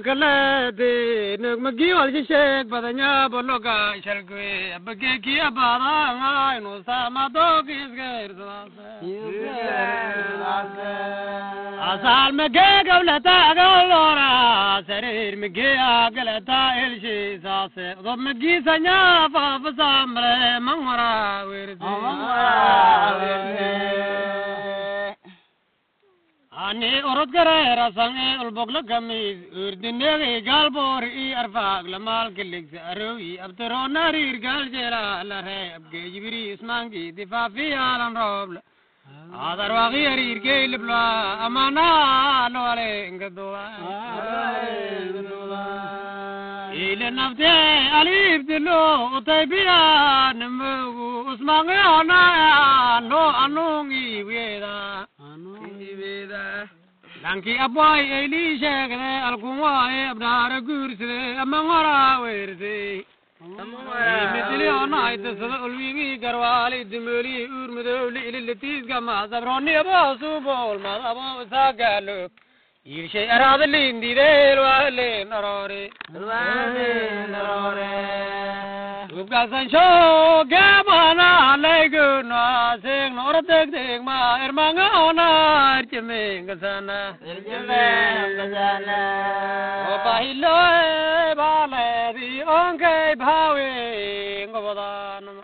kalete nugmagi walji sheek badanya bologa shalgwe abage ki abada ngai no sama dogis asal mege gablata galora sarir mege agalata elshi sase dob megi sanya fa fasamre mangwara wirde ani orod garera sange ulbogla gamis urdinege galbor i arfag lamal kilig arowi abtero narir gal jela la re abge jibiri ismangi difafi alan robla adar wagi arir ke libla amana lole ngadowa ile nafte alif dilo utaybiya numugu usmange ona no anungi weda lanki aboy eli sheegde alkunwaye abdaara guurside amangora weyrse mitili onaitasada ulwimi garwaali dumeli uur madowli ililatiisgama sabroni abo subol madabo isagalo yirshay araadalindideel waale narore ubgasansho gabana layguna seeg nora degdeg ma ermanga ona erjemengasana obahilo baledi onkay ingongani adwalyable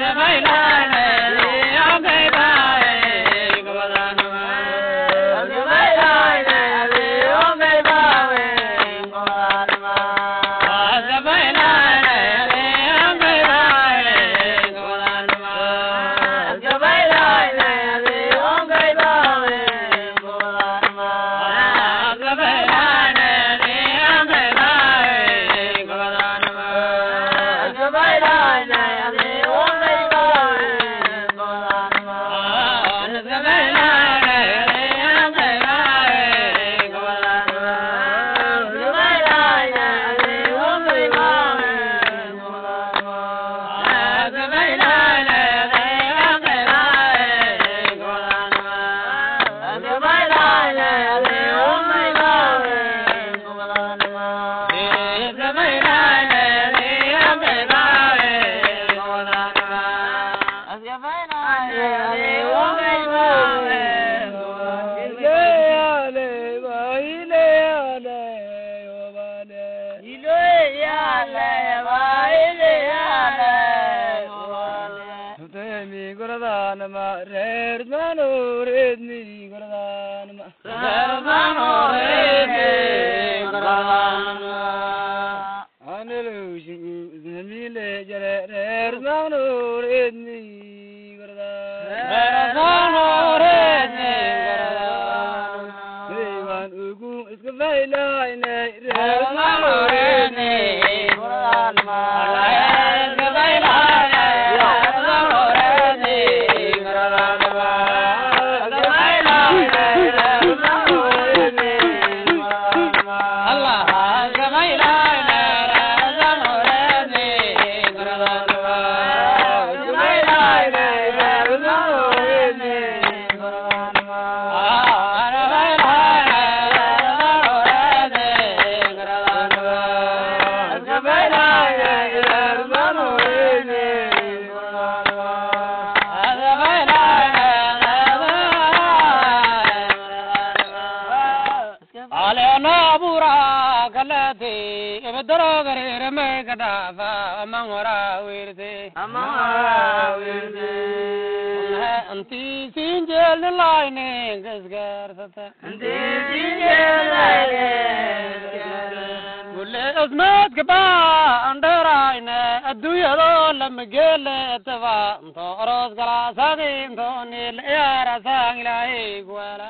gordhanma reer manoredni gordhanma amangora wirde amangora wirde anti sinjel laine gasgarsata anti sinjel laine gulle asmad gaba andaraine adunyado lamagele tava nto oros gala sagi nto nil yara sang ilahi gwala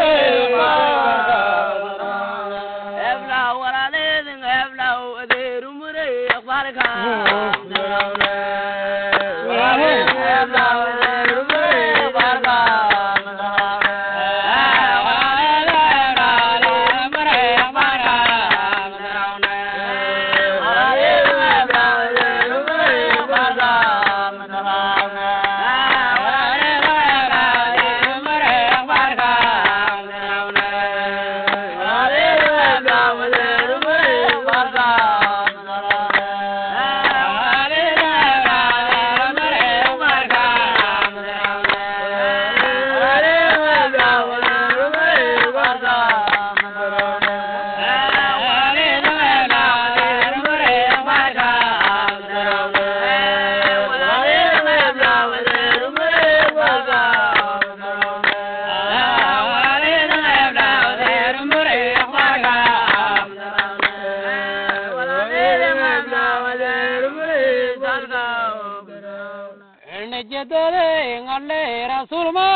Ernejede ngalle rasulma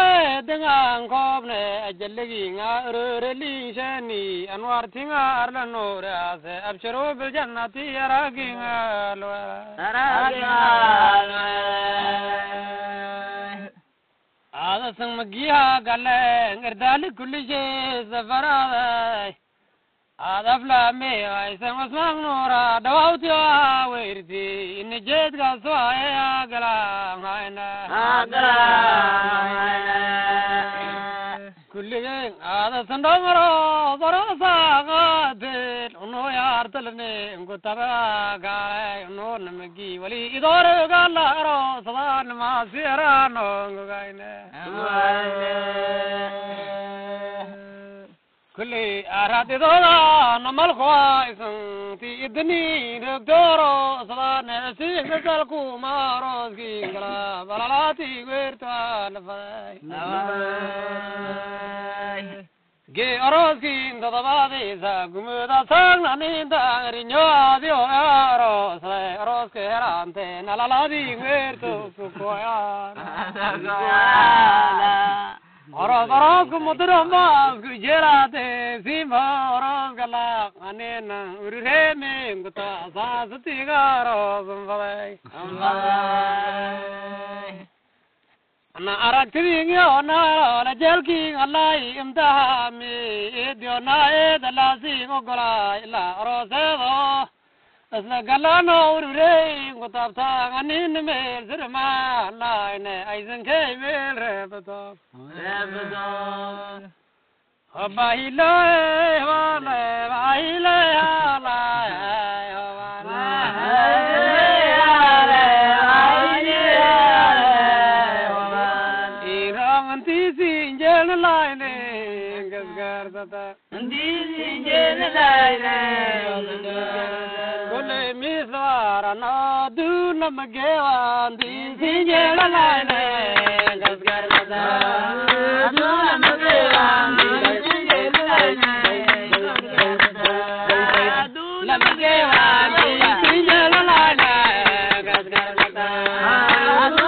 dengan kobne ajalegi nga rureli shani anwar tinga arlano rase abshiro bil jannati yaragi nga Ada sang magiha galle ngerdali kulli she safarada Ada flame ay sang asmang nora dawauti wa wirti in jet ga soaya gala ngaina kulli ada sandongro barasa gadel uno yar talne ngutaba gale uno namgi wali idor gala ro sadan idni dokdoro sadane si ngal ku maro ki ngala balalati werta nafai ge aros ki ndadabadi sa gumuda sang nani da rinyo adio aros sai aros ke rante nalaladi werto ku koya Oros oros ku mudrama ku jerate sima oros gala anena urhe me nguta sa sutiga oros mbalai ana arak tingi ona ona jelki alai imda me edio na e dalasi ngogola ila oros edo asla gala no urhe nguta ta anin me sirma na ne aizen ke me re bato Bahile wale bahile du namagewa tisi jel laine gasgar tata Du namagewa tisi jel laine namagewa tisi jel laine gasgar tata Du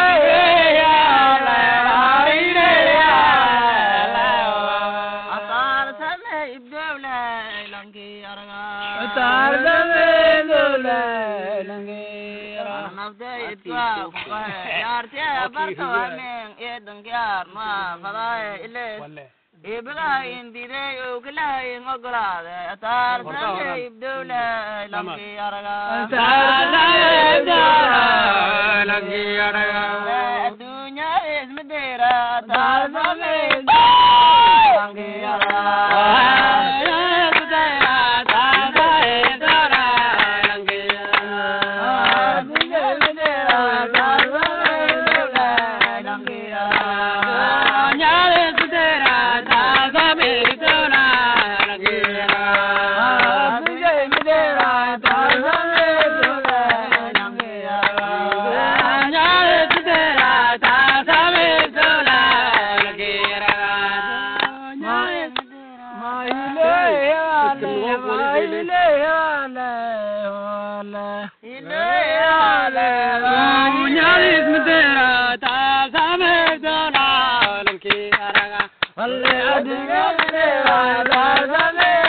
abarkawamen ee dhangaar ma qadaaye ile. Iblahayin diday oglahayin ogolaade taarsae ibdowle langi araga. Langi araga. Addunya ismadeera taarsame langi Namaste, Radha,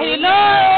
I know.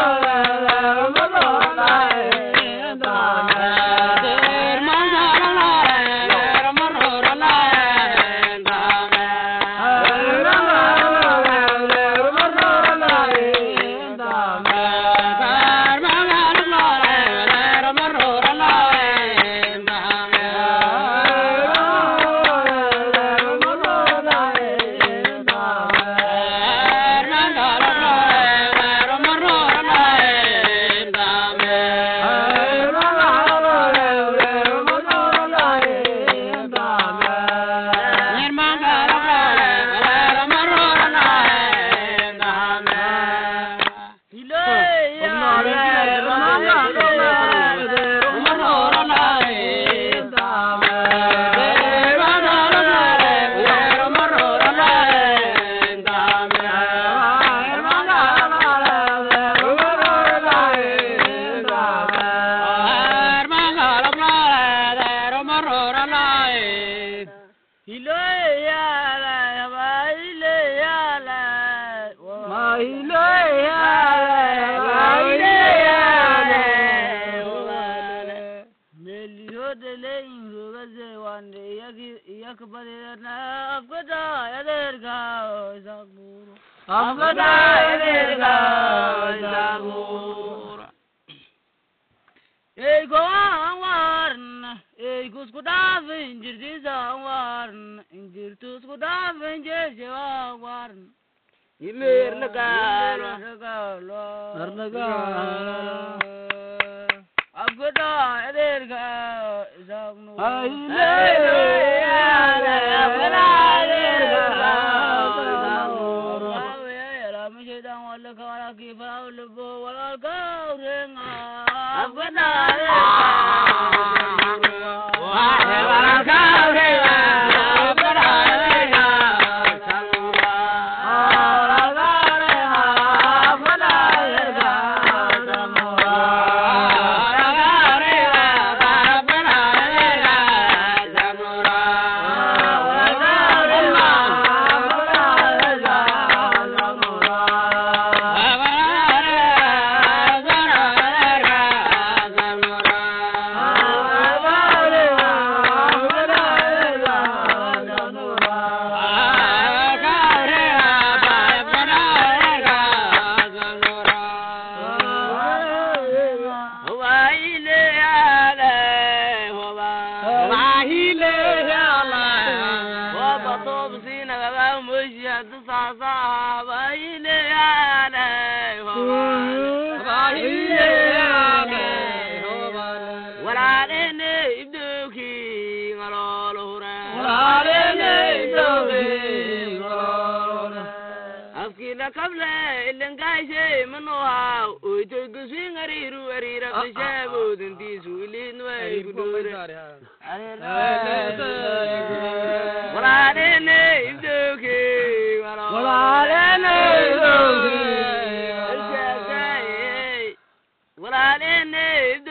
buuro afkada adeerka isaaq buuro ey goan warna ey kusku dhaafin jirtiisa warna injirtu isku dhaafin jeeshewa warna Yimir afkada adeerka isaaq nuur kable ilangaashe manuha oytoy guswin ariru arira bishaabodintiisu ilinway gudhore walaalene ibdoke walaalene walaalene ibdoke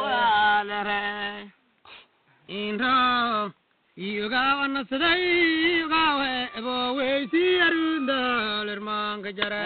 yogaawanasaday ogaawe eboweysi arundaalermaanka jare